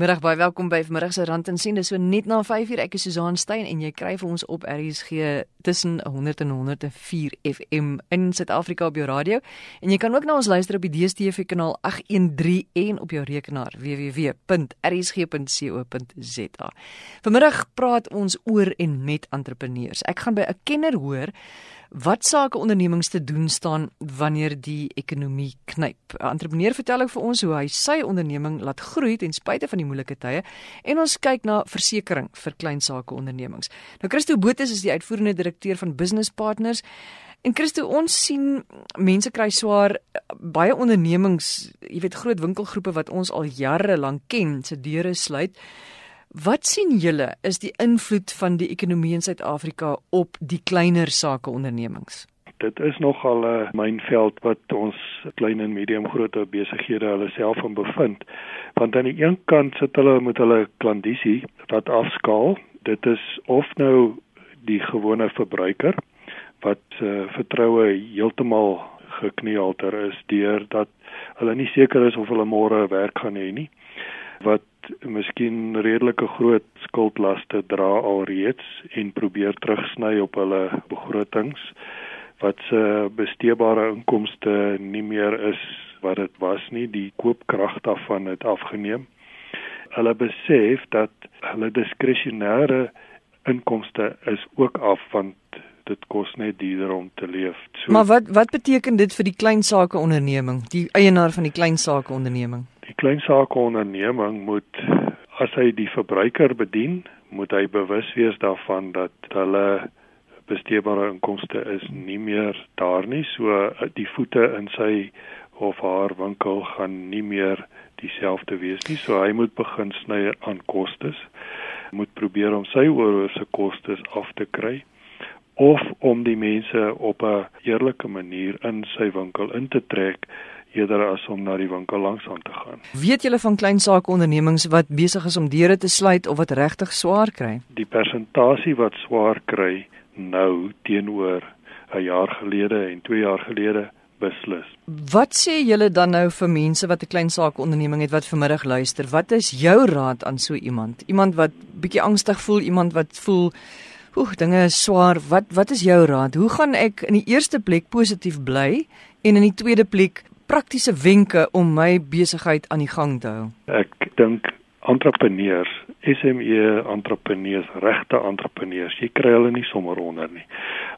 Goeiemiddag, baie welkom by vanmiddag se Rand en Sien. Dis so net na 5uur. Ek is Susan Stein en jy kry vir ons op RSG tussen 100 en 104 FM in Suid-Afrika op jou radio. En jy kan ook na ons luister op die DStv kanaal 813 en op jou rekenaar www.rsg.co.za. Vanmiddag praat ons oor en met entrepreneurs. Ek gaan by 'n kenner hoor wat sake ondernemings te doen staan wanneer die ekonomie knyp. 'n Entrepreneur vertel ook vir ons hoe hy sy onderneming laat groei ten spyte van die moeilike tye en ons kyk na versekerings vir klein sake ondernemings. Nou Christo Botha is die uitvoerende direkteur van Business Partners. En Christo, ons sien mense kry swaar baie ondernemings, jy weet groot winkelgroepe wat ons al jare lank ken, se deure sluit. Wat sien julle is die invloed van die ekonomie in Suid-Afrika op die kleiner sake ondernemings? Dit is nogal 'n mynveld wat ons klein en medium groot besighede hulle self in bevind. Want aan die een kant sit hulle met hulle klandisie wat afskaal. Dit is of nou die gewone verbruiker wat uh, vertroue heeltemal gekneelter is deur dat hulle nie seker is of hulle môre werk gaan hê nie wat miskien redelike groot skuldlaste dra alreeds en probeer terugsny op hulle begrotings wat se besteedbare inkomste nie meer is wat dit was nie die koopkrag daarvan het afgeneem hulle besef dat hulle diskresionêre inkomste is ook af want dit kos net duurder om te leef. So, maar wat wat beteken dit vir die klein sake onderneming, die eienaar van die klein sake onderneming? Die klein sake onderneming moet as hy die verbruiker bedien, moet hy bewus wees daarvan dat hulle besteedbare inkomste is nie meer daar nie, so die voete in sy of haar winkel gaan nie meer dieselfde wees nie. So hy moet begin sny aan kostes. Moet probeer om sy oorhoofse kostes af te kry of om die mense op 'n eerlike manier in sy winkel in te trek eerder as om na die winkel langs aan te gaan. Weet julle van klein sake ondernemings wat besig is om deure te sluit of wat regtig swaar kry? Die persentasie wat swaar kry nou teenoor 'n jaar gelede en 2 jaar gelede beslis. Wat sê julle dan nou vir mense wat 'n klein sake onderneming het wat vanmiddag luister? Wat is jou raad aan so iemand? Iemand wat bietjie angstig voel, iemand wat voel Oek, dinge is swaar. Wat wat is jou raad? Hoe gaan ek in die eerste plek positief bly en in die tweede plek praktiese wenke om my besigheid aan die gang te hou? Ek dink entrepreneurs, SME entrepreneurs, regte entrepreneurs, jy kry hulle nie sommer onder nie.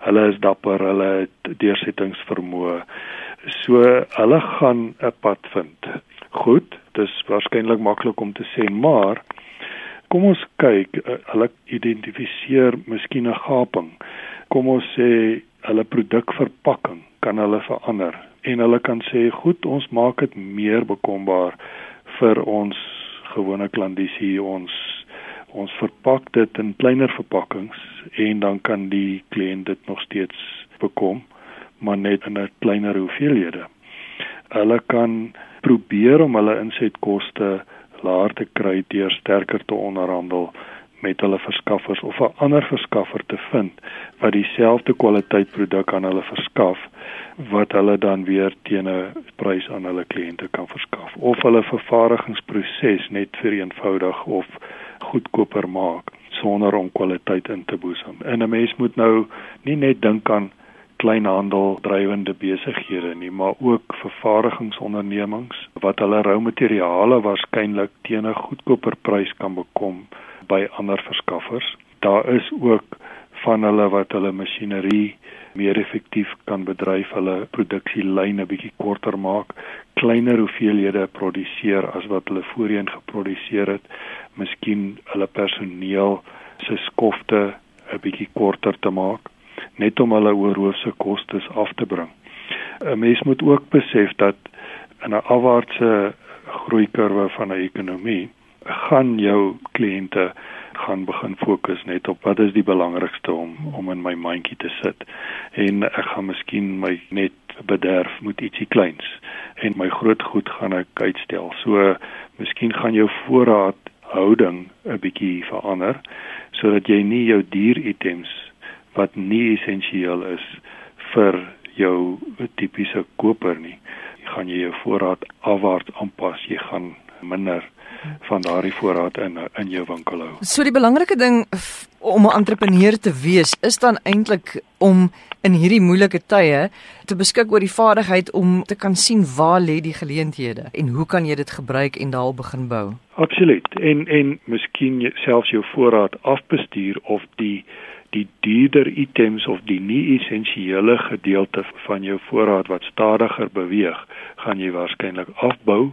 Hulle is dapper, hulle het deursettingsvermoë. So hulle gaan 'n pad vind. Goed, dis waarskynlik maklik om te sê, maar kom ons kyk, uh, hulle identifiseer miskien 'n gaping. Kom ons sê hulle produkverpakking kan hulle verander en hulle kan sê goed, ons maak dit meer bekombaar vir ons gewone klandisie ons ons verpak dit in kleiner verpakkings en dan kan die kliënt dit nog steeds bekom maar net in 'n kleiner hoeveelhede. Hulle kan probeer om hulle insetkoste laer te kry deur sterker te onderhandel met hulle verskaffers of 'n ander verskaffer te vind wat dieselfde kwaliteit produk aan hulle verskaf wat hulle dan weer teen 'n prys aan hulle kliënte kan verskaf of hulle vervaardigingsproses net vereenvoudig of goedkoper maak sonder om kwaliteit in te boesem. En 'n mens moet nou nie net dink aan kleinhandel drywende besighede nie, maar ook vervaardigingsondernemings wat hulle rou materiale waarskynlik teen 'n goedkoper prys kan bekom by ander verskaffers. Daar is ook van hulle wat hulle masjinerie meer effektief kan bedryf, hulle produksielyne bietjie korter maak, kleiner hoeveelhede produseer as wat hulle voorheen geproduseer het, miskien hulle personeel se skofte 'n bietjie korter te maak net om hulle oorhoofse kostes af te bring. 'n Mens moet ook besef dat in 'n afwaartse groeikurwe van 'n ekonomie gaan jou kliënte gaan begin fokus net op wat is die belangrikste om om in my mandjie te sit en ek gaan miskien my net bederf met ietsie kleins en my groot goed gaan ek uitstel. So miskien gaan jou voorraad houding 'n bietjie verander sodat jy nie jou duur items wat nie essensieel is vir jou tipiese koper nie. Jy gaan jy jou voorraad afwaarts aanpas. Jy gaan minder van daardie voorraad in in jou winkel hou. So die belangrike ding om 'n entrepreneur te wees is dan eintlik om in hierdie moeilike tye te beskik oor die vaardigheid om te kan sien waar lê die geleenthede en hoe kan jy dit gebruik en daar begin bou. Absoluut. En en miskien selfs jou voorraad afbestuur of die die duurder items of die nie essensiële gedeelte van jou voorraad wat stadiger beweeg, gaan jy waarskynlik afbou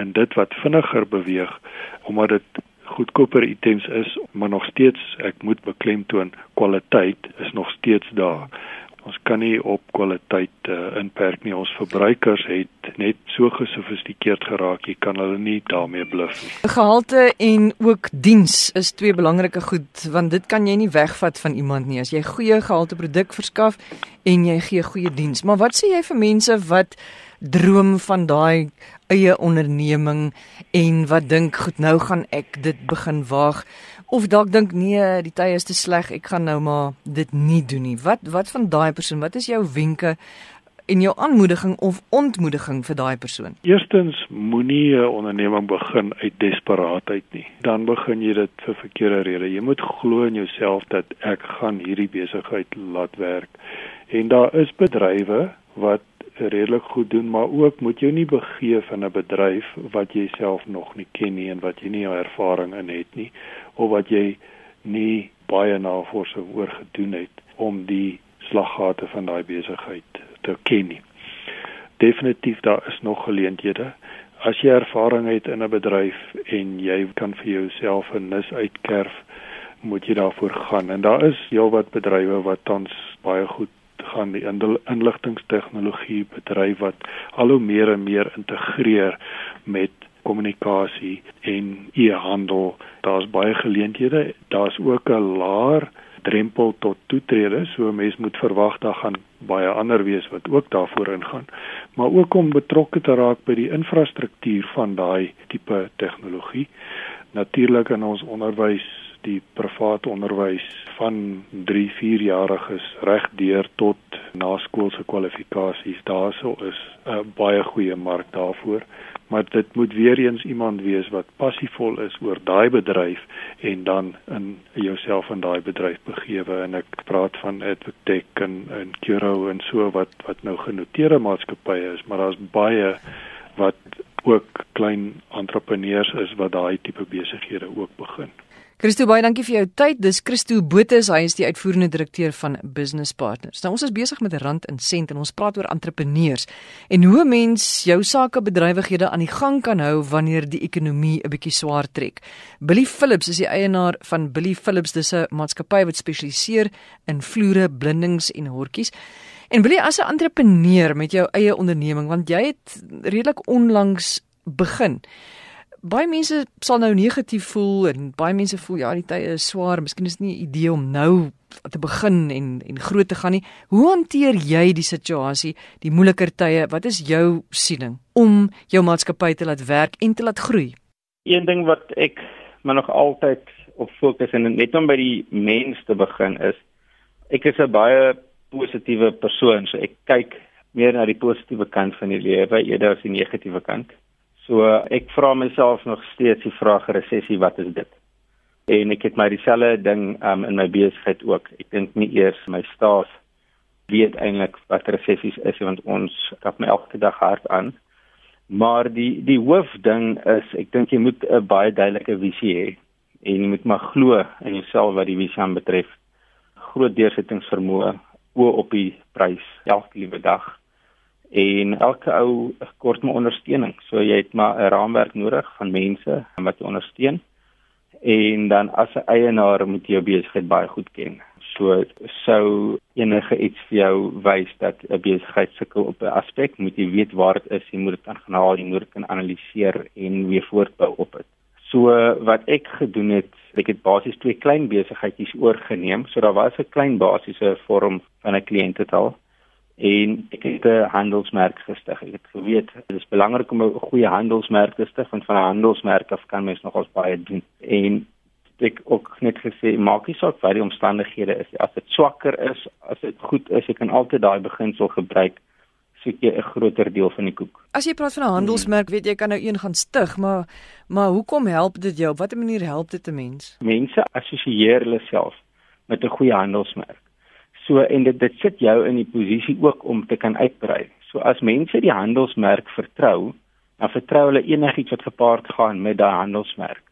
en dit wat vinniger beweeg omdat dit goedkoper items is, maar nog steeds ek moet beklemtoon kwaliteit is nog steeds daar. Ons kan nie op kwaliteit uh, inperk nie. Ons verbruikers het net so gesofistikeerd geraak, jy kan hulle nie daarmee bluf nie. Gehalte en ook diens is twee belangrike goed want dit kan jy nie wegvat van iemand nie as jy goeie gehalte produk verskaf en jy gee goeie diens. Maar wat sê jy vir mense wat droom van daai eie onderneming en wat dink goed nou gaan ek dit begin waag of dalk dink nee die tye is te sleg ek gaan nou maar dit nie doen nie. Wat wat van daai persoon? Wat is jou wenke en jou aanmoediging of ontmoediging vir daai persoon? Eerstens moenie 'n onderneming begin uit desperaatheid nie. Dan begin jy dit vir verkeerde redes jy moet glo in jouself dat ek gaan hierdie besigheid laat werk. En daar is bedrywe wat redelik goed doen, maar ook moet jy nie begeef in 'n bedryf wat jy self nog nie ken nie en wat jy nie ervaring in het nie of wat jy nie baie navorsing oor gedoen het om die slaggate van daai besigheid te ken nie. Definitief daar is nog geleenthede. As jy ervaring het in 'n bedryf en jy kan vir jouself 'n nis uitkerf, moet jy daarvoor gaan. En daar is heelwat bedrywe wat tans baie goed gaan die inligtingstegnologie bedryf wat al hoe meer en meer integreer met kommunikasie en e-handel. Daar's baie geleenthede. Daar's ook 'n laer drempel tot toetrede, so mens moet verwag daar gaan baie ander wees wat ook daarvoor ingaan, maar ook om betrokke te raak by die infrastruktuur van daai tipe tegnologie. Natuurlik in ons onderwys die privaat onderwys van 3, 4 jariges reg deur tot naskoolse kwalifikasies. Daarso is 'n baie goeie mark daarvoor. Maar dit moet weer eens iemand wees wat passievol is oor daai bedryf en dan in jouself in daai bedryf begewe. En ek praat van Advoctech en en Curo en so wat wat nou genoteerde maatskappye is maar daar's baie wat ook klein entrepreneurs is wat daai tipe besighede ook begin. Christo baie dankie vir jou tyd. Dis Christo Botha, hy is die uitvoerende direkteur van Business Partners. Nou ons is besig met 'n rand en sent en ons praat oor entrepreneurs en hoe mens jou sakebedrywighede aan die gang kan hou wanneer die ekonomie 'n bietjie swaar trek. Billy Phillips is die eienaar van Billy Phillips, dis 'n maatskappy wat spesialiseer in vloere, blindings en hortjies. En Billy as 'n entrepreneur met jou eie onderneming, want jy het redelik onlangs begin baie mense sal nou negatief voel en baie mense voel ja, die tye is swaar, miskien is dit nie 'n idee om nou te begin en en groot te gaan nie. Hoe hanteer jy die situasie, die moeiliker tye? Wat is jou siening om jou maatskappy te laat werk en te laat groei? Een ding wat ek maar nog altyd op fokus en net om by die mens te begin is ek is 'n baie positiewe persoon, so ek kyk meer na die positiewe kant van die lewe eerder as die negatiewe kant. So ek vra myself nog steeds die vraag resessie wat is dit? En ek het my dieselfde ding um, in my besigheid ook. Ek dink nie eers my staf weet eintlik wat resessies is want ons kap my elke dag hard aan. Maar die die hoofding is ek dink jy moet 'n baie duidelike visie hê en jy moet maar glo in jouself wat die visie aan betref. Groot deursettingsvermoë, oë op die prys elke liewe dag en elke ou kort maar ondersteuning. So jy het maar 'n raamwerk nodig van mense wat jou ondersteun. En dan as 'n eienaar moet jy jou besigheid baie goed ken. So sou enige iets vir jou wys dat 'n besigheid sukkel op 'n aspek, moet jy weet waar dit is, jy moet dit aanhaal, jy moet dit kan analiseer en weer voortbou op dit. So wat ek gedoen het, ek het basies twee klein besigheidjies oorgeneem. So daar was 'n klein basiese vorm van 'n kliëntetal en ek het 'n handelsmerk gestig. Ek het geweet dit is belangrik om 'n goeie handelsmerk te stig want van 'n handelsmerk af kan mens nogals baie doen. En ek ook net gesê maak nie saak wat die omstandighede is as dit swakker is, as dit goed is, jy kan altyd daai beginsel gebruik. soek jy 'n groter deel van die koek. As jy praat van 'n handelsmerk, weet jy kan nou een gaan stig, maar maar hoekom help dit jou? Op watter manier help dit 'n mens? Mense assosieer hulle self met 'n goeie handelsmerk. So en dit dit sit jou in die posisie ook om te kan uitbrei. So as mense die handelsmerk vertrou, dan vertrou hulle enigiets wat gepaard gaan met daai handelsmerk.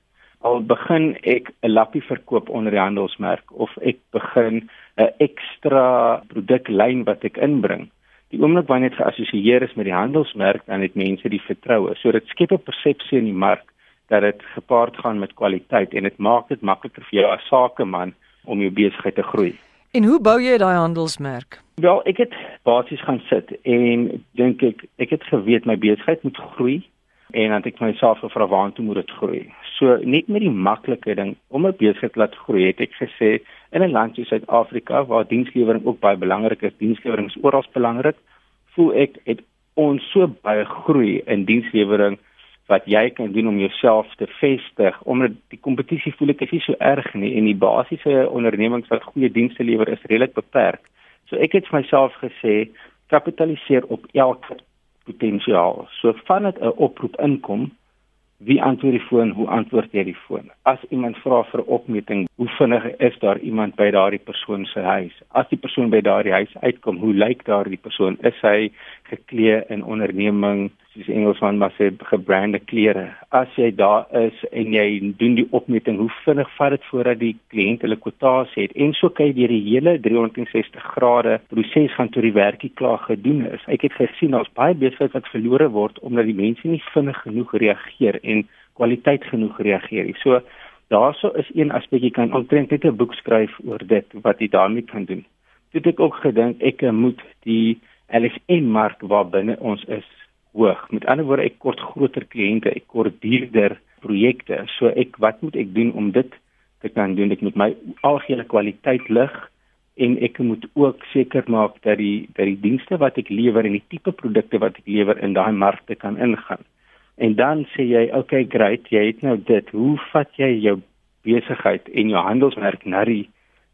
Al begin ek 'n lappie verkoop onder die handelsmerk of ek begin 'n ekstra produklyn wat ek inbring, die oomblik wanneer dit geassosieer is met die handelsmerk dan het mense die vertroue. So dit skep 'n persepsie in die mark dat dit gepaard gaan met kwaliteit en dit maak dit makliker vir jou as sakeman om jou besigheid te groei. En hoe bou jy daai handelsmerk? Wel, ek het basies gaan sit en dink ek ek het geweet my besigheid moet groei en dan het ek myself gevra waartoe moet dit groei. So net met die maklike ding om 'n besigheid laat groei, het ek gesê in 'n land soos Suid-Afrika waar dienslewering ook baie belangrik is, dienslewering is oral belangrik, voel ek het ons so baie groei in dienslewering wat jy kan doen om jouself te vestig omdat die kompetisie voel ek is nie so erg nie en die basiese ondernemings wat goeie dienste lewer is redelik beperk. So ek het vir myself gesê kapitaliseer op elke potensiaal. So vandat 'n oproep inkom, wie antwoord die foon, hoe antwoord jy die foon? As iemand vra vir opmeting, hoe vinnig is daar iemand by daardie persoon se huis? As die persoon by daardie huis uitkom, hoe lyk daardie persoon? Is hy geklee in onderneming soos Engelsman maar sê gebrande klere. As jy daar is en jy doen die opmeting, hoe vinnig vat dit voordat die kliënt hulle kwotasie het? En so kyk jy die hele 360 grade proses gaan tot die werkie klaar gedoen is. Ek het gesien daar's baie besigheid wat verlore word omdat die mense nie vinnig genoeg reageer en kwaliteit genoeg reageer nie. So daarso is een aspek jy kan omtrent net 'n boek skryf oor dit wat jy daarmee kan doen. Dit ek ook gedink ek moet die LSM mark waar binne ons is hoog. Met ander woorde, ek kort groter kliënte, ek kort duurder projekte. So ek wat moet ek doen om dit te kan doen? Ek moet my algehele kwaliteit lig en ek moet ook seker maak dat die dat die dienste wat ek lewer en die tipe produkte wat ek lewer in daai markte kan ingaan. En dan sê jy, "Oké, okay, great, jy het nou dit. Hoe vat jy jou besigheid en jou handelsmerk na die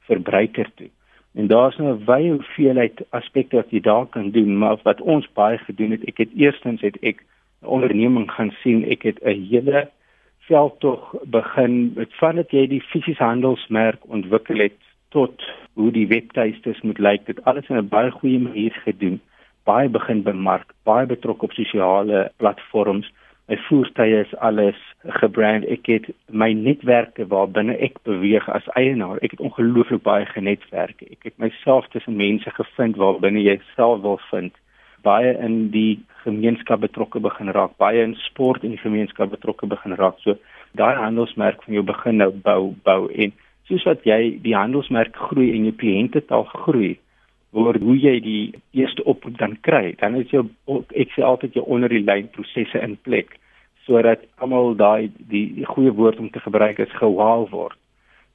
verbruiker toe?" En daar's nou 'n wye hoeveelheid aspekte wat jy daar kan doen, maar wat ons baie gedoen het, ek het eerstens het ek 'n onderneming gaan sien, ek het 'n hele veldtog begin met vandat jy die fisiese handelsmerk ontwikkel het tot hoe die webtuistes moet lyk, dit alles in 'n baie goeie manier gedoen. Baie begin bemark, baie betrokke op sosiale platforms my voertuie is alles gebrand. Ek het my netwerke waar binne ek beweeg as eienaar. Ek het ongelooflik baie genetwerke. Ek het myself tussen mense gevind waar binne jy self wil vind. Baie in die gemeenskap betrokke begin raak, baie in sport en die gemeenskap betrokke begin raak. So daai handelsmerk van jou begin nou bou bou en soos wat jy die handelsmerk groei en jou kliënte taal groei, oor hoe jy die eerste oproep dan kry. Dan is jou ek sê altyd jou onder die lyn prosesse in plek sodat almal daai die, die goeie woord om te gebruik is gewaal word.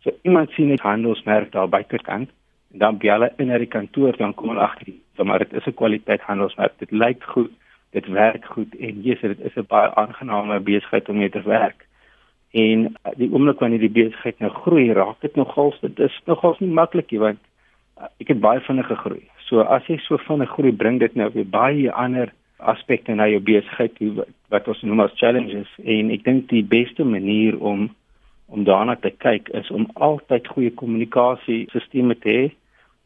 So iemand sien 'n handelsmerk daar buitekant en dan bel hulle in na die kantoor dan kom hulle agter die so maar dit is 'n kwaliteit handelsmerk. Dit lyk goed, dit werk goed en Jesus dit is 'n baie aangename besigheid om mee te werk. En die oomblik wanneer die besigheid nou groei, raak dit nogal dit is nogal nie maklik nie want ek het baie vinnig gegroei. So as jy so vinnig groei, bring dit nou weer baie ander aspekte na jou besigheid wat ons noem as challenges en ek dink die beste manier om om daarna te kyk is om altyd goeie kommunikasiesisteme te hê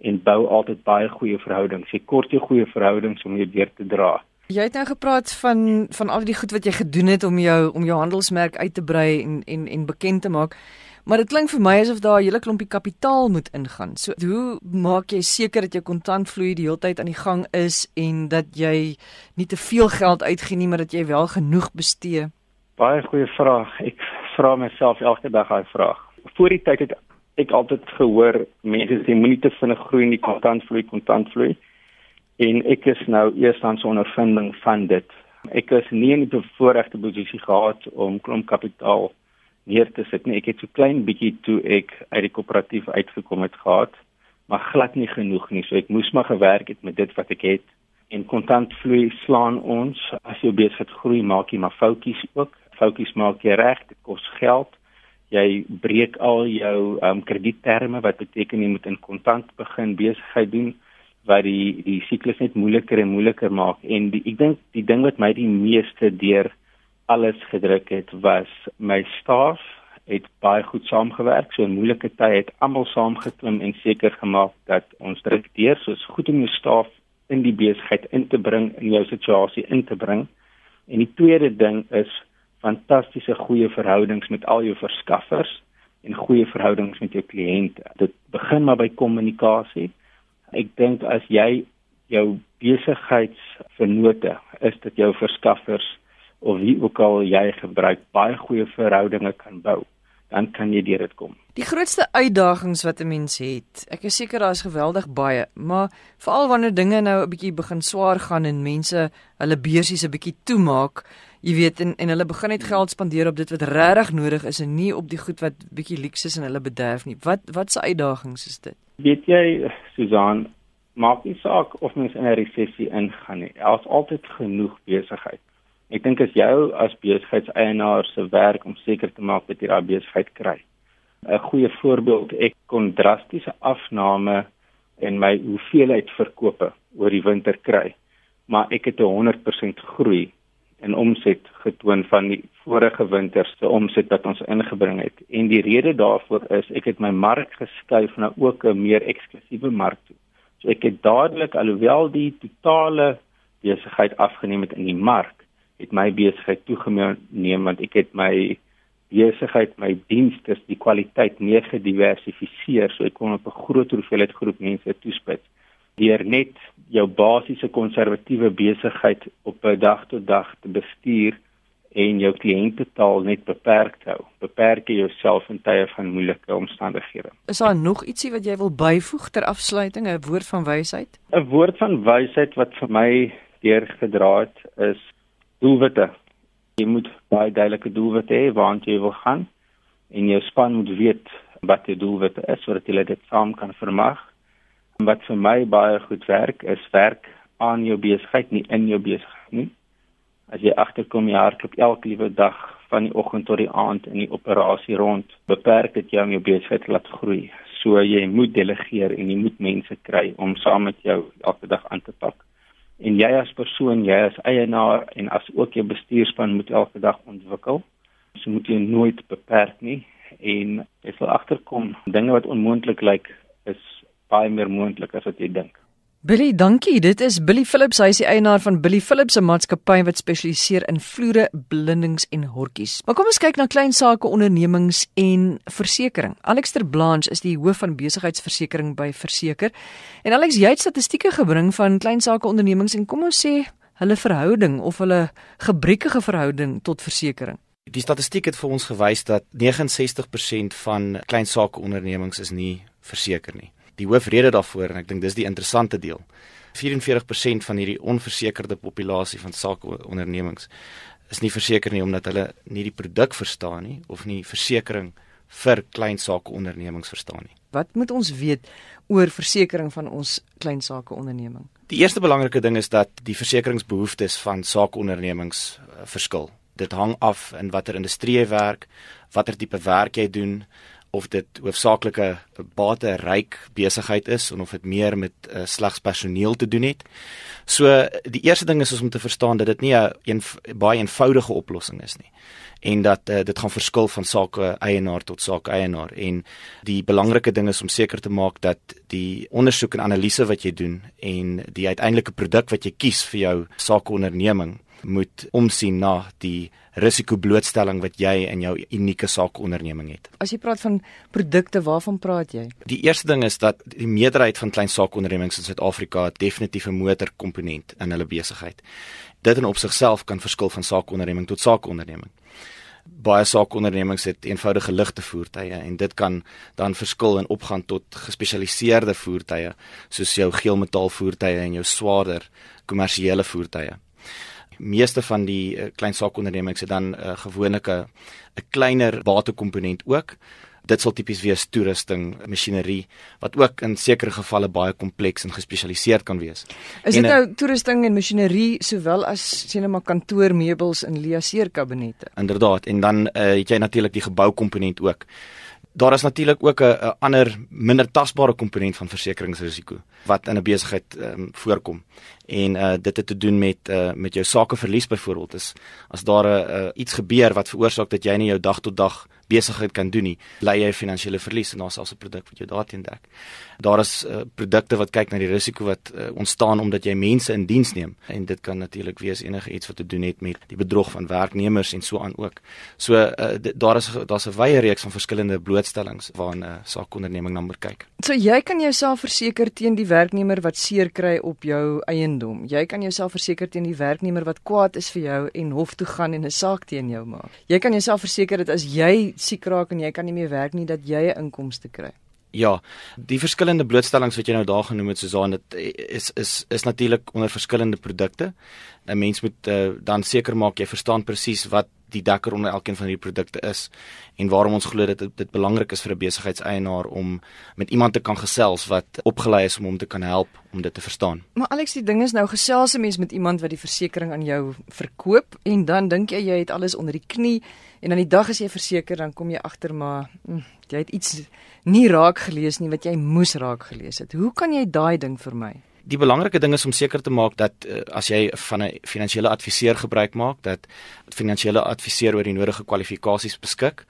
en bou altyd baie goeie verhoudings. Jy kort jy goeie verhoudings om jou deur te dra. Jy het nou gepraat van van al die goed wat jy gedoen het om jou om jou handelsmerk uit te brei en en en bekend te maak. Maar dit klink vir my asof daar 'n hele klompie kapitaal moet ingaan. So hoe maak jy seker dat jou kontantvloei die hele tyd aan die gang is en dat jy nie te veel geld uitgee nie, maar dat jy wel genoeg bestee? Baie goeie vraag. Ek vra myself elke dag daai vraag. Voor die tyd het ek altyd gehoor mense sê moenie te vinnig groei in die kontantvloei, kontantvloei. En ek is nou eerstens ondervinding van dit. Ek is nie in die bevoordeelde posisie gehad om klomp kapitaal neer te sit nie. Ek het so klein bietjie toe ek uit die koöperatief uitgekom het gehad, maar glad nie genoeg nie. So ek moes maar gewerk het met dit wat ek het. En kontantvloei slaan ons as jy besig groei, maak jy maar foutjies ook. Foutjies maak jy reg, dit kos geld. Jy breek al jou um, kredietterme wat beteken jy moet in kontant begin besigheid doen. wat die die siklus net moeiliker en moeiliker maak en die, ek dink die ding wat my die meeste deur alles gedruk het was my staf het baie goed saamgewerk. So in moeilike tye het almal saamgeklim en seker gemaak dat ons direkteur soos goed om jou staf in die besigheid in te bring in jou situasie in te bring. En die tweede ding is fantastiese goeie verhoudings met al jou verskaffers en goeie verhoudings met jou kliënte. Dit begin maar by kommunikasie. Ek dink as jy jou besigheidsvernote is dit jou verskaffers of wie ook al jy gebruik baie goeie verhoudinge kan bou, dan kan jy deur dit kom. Die grootste uitdagings wat 'n mens het, ek is seker daar is geweldig baie, maar veral wanneer dinge nou 'n bietjie begin swaar gaan en mense hulle beursies 'n bietjie toemaak, jy weet en en hulle begin net geld spandeer op dit wat regtig nodig is en nie op die goed wat bietjie luks is en hulle bederf nie. Wat wat se uitdagings is dit? Weet jy, Susan, maak nie saak of mens in 'n resessie ingaan nie. Daar's altyd genoeg besigheid. Ek dink as jou as besigheidseienaar se werk om seker te maak dat jy daai besigheid kry. 'n Goeie voorbeeld, ek kon drastiese afname in my hoeveelheid verkope oor die winter kry, maar ek het 'n 100% groei in omset getoon van die vorige winter se omset wat ons ingebring het. En die rede daarvoor is ek het my mark geskuif na ook 'n meer eksklusiewe mark toe. So ek het dadelik alhoewel die totale besigheid afgeneem het in die mark, het my besigheid toegeneem want ek het my besigheid, my dienste, die kwaliteit meer gediversifiseer so ek kon op 'n groter hoeveelheid groep mense toespits deur net jou basiese konservatiewe besigheid op 'n dag tot dag te bestuur en jou kliëntetaal net beperk hou. Beperk jouself in tye van moeilike omstandighede. Is daar nog ietsie wat jy wil byvoeg ter afsluiting, 'n woord van wysheid? 'n Woord van wysheid wat vir my deurgedra het is doelwitte. Jy moet baie duidelike doelwitte hê waartoe jy wil gaan en jou span moet weet wat die doelwitte is sodat hulle dit saam kan vermag wat vir my baie goed werk is werk aan jou besigheid nie in jou besigheid nie. As jy agterkom jy hardloop elke liewe dag van die oggend tot die aand in die operasie rond, beperk dit jou om jou besigheid laat groei. So jy moet delegeer en jy moet mense kry om saam met jou elke dag aan te pak. En jy as persoon, jy as eienaar en as ook jou bestuurspan moet elke dag ontwikkel. So moet jy nooit beperk nie en jy sal agterkom dinge wat onmoontlik lyk is baie meer moontlik as wat jy dink. Billy, dankie. Dit is Billy Philips, hy is die eienaar van Billy Philips se maatskappy wat spesialiseer in vloere, blindings en hortjies. Maar kom ons kyk na klein sake ondernemings en versekerings. Alex ter Blanche is die hoof van besigheidsversekering by Verseker. En Alex, jy het statistieke gebring van klein sake ondernemings en kom ons sê hulle verhouding of hulle gebrekkige verhouding tot versekerings. Die statistiek het vir ons gewys dat 69% van klein sake ondernemings is nie verseker nie die hoofrede daarvoor en ek dink dis die interessante deel. 44% van hierdie onversekerde populasie van sakeondernemings is nie verseker nie omdat hulle nie die produk verstaan nie of nie versekerings vir klein sakeondernemings verstaan nie. Wat moet ons weet oor versekerings van ons klein sakeonderneming? Die eerste belangrike ding is dat die versekeringsbehoeftes van sakeondernemings uh, verskil. Dit hang af in watter industrie jy werk, watter tipe werk jy doen, of dit hoofsaaklike bate ryk besigheid is of dit meer met uh, slegs personeel te doen het. So die eerste ding is om te verstaan dat dit nie 'n een, baie eenvoudige oplossing is nie en dat uh, dit gaan verskil van sake eienaar tot sake eienaar en die belangrike ding is om seker te maak dat die ondersoek en analise wat jy doen en die uiteindelike produk wat jy kies vir jou sakeonderneming moet omsien na die risikoblootstelling wat jy in jou unieke sakeonderneming het. As jy praat van produkte, waarvan praat jy? Die eerste ding is dat die meerderheid van klein sakeondernemings in Suid-Afrika definitief 'n motorkomponent in hulle besigheid. Dit in opsigself kan verskil van sakeonderneming tot sakeonderneming. Baie sakeondernemings het eenvoudige ligte voertuie en dit kan dan verskil en opgaan tot gespesialiseerde voertuie soos jou geelmetaal voertuie en jou swaarder kommersiële voertuie meeste van die uh, klein saakondernemings het dan 'n uh, gewone 'n kleiner batekomponent ook. Dit sal tipies wees toerusting, masjinerie wat ook in sekere gevalle baie kompleks en gespesialiseerd kan wees. Is dit nou toerusting en masjinerie sowel as sien maar kantoormeubels en liaseerkabinette? Inderdaad, en dan uh, het jy natuurlik die geboukomponent ook. Daar is natuurlik ook 'n ander minder tasbare komponent van versekeringsrisiko wat in 'n besigheid um, voorkom. En uh dit het te doen met uh met jou sakeverlies byvoorbeeld is as daar 'n uh, iets gebeur wat veroorsaak dat jy nie jou dag tot dag besigheid kan doen nie, lei jy finansiële verlies en daar's selfs 'n produk wat jou daarteen dek. Daar is uh, produkte wat kyk na die risiko wat uh, ontstaan omdat jy mense in diens neem en dit kan natuurlik wees enige iets wat te doen het met die bedrog van werknemers en so aan ook. So uh, daar is daar's 'n wye reeks van verskillende blootstellings waarna 'n uh, saakonderneming na moet kyk. So jy kan jouself verseker teen die werknemer wat seer kry op jou eiendom. Jy kan jouself verseker teen die werknemer wat kwaad is vir jou en hof toe gaan en 'n saak teen jou maak. Jy kan jouself verseker dat as jy siek raak en jy kan nie meer werk nie dat jy 'n inkomste kry. Ja, die verskillende blootstellings wat jy nou daar genoem het Susan, dit is is is natuurlik onder verskillende produkte. 'n Mens moet uh, dan seker maak jy verstaan presies wat die dekker onder elkeen van hierdie produkte is en waarom ons glo dat dit, dit belangrik is vir 'n besigheidseienaar om met iemand te kan gesels wat opgelei is om hom te kan help om dit te verstaan. Maar Alex, die ding is nou gesels 'n mens met iemand wat die versekerings aan jou verkoop en dan dink jy jy het alles onder die knie en aan die dag as jy verseker dan kom jy agter maar hm, jy het iets nie raak gelees nie wat jy moes raak gelees het. Hoe kan jy daai ding vir my? Die belangrike ding is om seker te maak dat uh, as jy van 'n finansiële adviseur gebruik maak, dat finansiële adviseur oor die nodige kwalifikasies beskik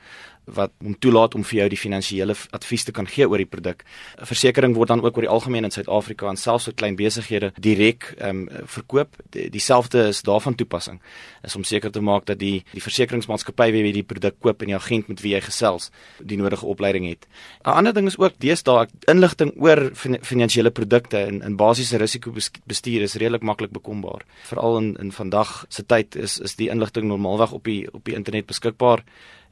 wat hom toelaat om vir jou die finansiële advies te kan gee oor die produk. Versekering word dan ook oor die algemeen in Suid-Afrika en selfs vir klein besighede direk ehm um, verkoop. Dieselfde die is daarvan toepassing. Is om seker te maak dat die die versekeringsmaatskappy wie die produk koop en die agent met wie jy gesels die nodige opleiding het. 'n Ander ding is ook deesdae inligting oor finansiële produkte en in basiese risikobestuur is redelik maklik bekombaar. Veral in in vandag se tyd is is die inligting normaalweg op die op die internet beskikbaar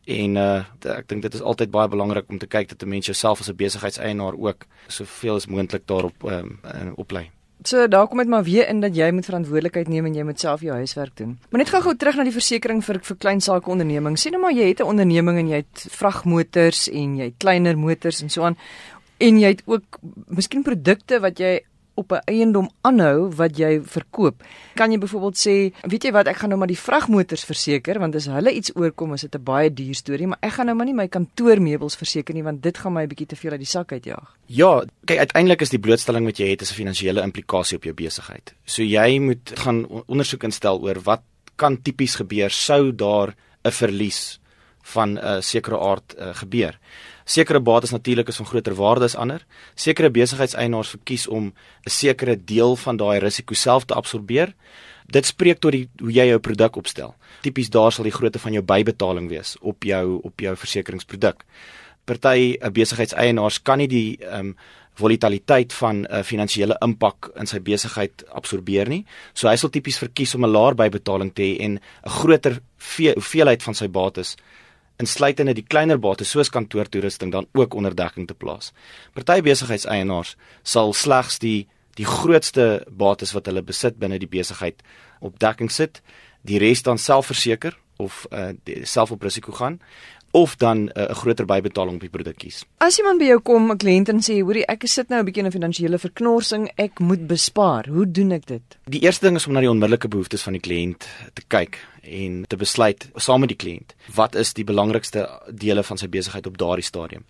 en uh, ek dink dit is altyd baie belangrik om te kyk dat 'n mens jouself as 'n besigheidseienaar ook soveel as moontlik daarop um, uh, oplei. So daar kom dit maar weer in dat jy moet verantwoordelikheid neem en jy moet self jou huiswerk doen. Maar net gou-gou terug na die versekerings vir vir klein sake ondernemings. Sien nou maar jy het 'n onderneming en jy het vragmotors en jy het kleiner motors en so aan en jy het ook miskien produkte wat jy op 'n eiendom aanhou wat jy verkoop. Kan jy byvoorbeeld sê, weet jy wat, ek gaan nou maar die vragmotors verseker want as hulle iets oorkom is dit 'n baie duur storie, maar ek gaan nou maar nie my kantoormeubels verseker nie want dit gaan my 'n bietjie te veel uit die sak uitjaag. Ja, kyk uiteindelik is die blootstelling wat jy het 'n finansiële implikasie op jou besigheid. So jy moet gaan ondersoek instel oor wat kan tipies gebeur sou daar 'n verlies van 'n uh, sekere aard uh, gebeur. Sekere bates natuurlik is van groter waarde as ander. Sekere besigheidseienaars verkies om 'n sekere deel van daai risiko self te absorbeer. Dit spreek tot die hoe jy jou produk opstel. Tipies daar sal die grootte van jou bybetaling wees op jou op jou versekeringsproduk. Party 'n besigheidseienaars kan nie die ehm um, volatiliteit van 'n uh, finansiële impak in sy besigheid absorbeer nie. So hy sal tipies verkies om 'n laer bybetaling te hê en 'n groter hoeveelheid van sy bates insluitende die kleiner bates soos kantoortoerusting dan ook onder dekking te plaas. Party besigheidseienaars sal slegs die die grootste bates wat hulle besit binne die besigheid op dekking sit, die res dan self verseker of uh, self op risiko gaan of dan 'n uh, groter bybetaling op die produk kies. As iemand by jou kom, 'n kliënt en sê, "Hoerie, ek sit nou 'n bietjie in 'n finansiële verknorsing, ek moet bespaar. Hoe doen ek dit?" Die eerste ding is om na die onmiddellike behoeftes van die kliënt te kyk en te besluit saam met die kliënt wat is die belangrikste dele van sy besigheid op daardie stadium.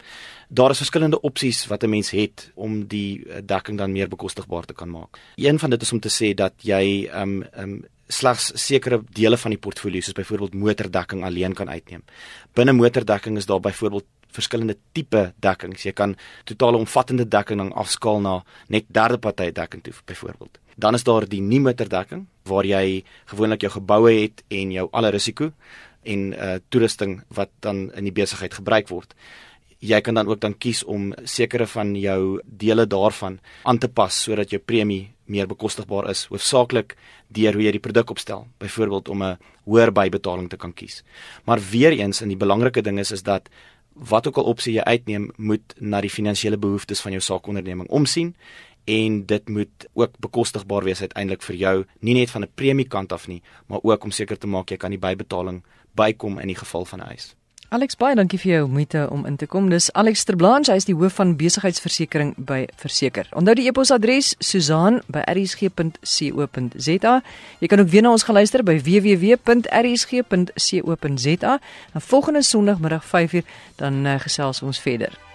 Daar is verskillende opsies wat 'n mens het om die dekking dan meer bekostigbaar te kan maak. Een van dit is om te sê dat jy um um slegs sekere dele van die portfolio soos byvoorbeeld motordekking alleen kan uitneem. Binne motordekking is daar byvoorbeeld verskillende tipe dekkings. Jy kan totale omvattende dekking dan afskaal na net derde party dekking toe byvoorbeeld. Dan is daar die nie motordekking waar jy gewoonlik jou geboue het en jou alle risiko en uh toerusting wat dan in die besigheid gebruik word jy kan dan ook dan kies om sekere van jou dele daarvan aan te pas sodat jou premie meer bekostigbaar is, hoofsaaklik deur hoe jy die produk opstel, byvoorbeeld om 'n hoër bybetaling te kan kies. Maar weer eens, en die belangrike ding is is dat wat ook al opsie jy uitneem, moet na die finansiële behoeftes van jou saakonderneming omsien en dit moet ook bekostigbaar wees uiteindelik vir jou, nie net van 'n premie kant af nie, maar ook om seker te maak jy kan die bybetaling bykom in die geval van 'n eis. Alex baie dankie vir jou moeite om in te kom. Dis Alex Terblanche, hy is die hoof van besigheidsversekering by Verseker. Onthou die e-posadres susan@rsg.co.za. Jy kan ook weer na ons geluister by www.rsg.co.za. En volgende Sondagmiddag 5uur dan uh, gesels ons verder.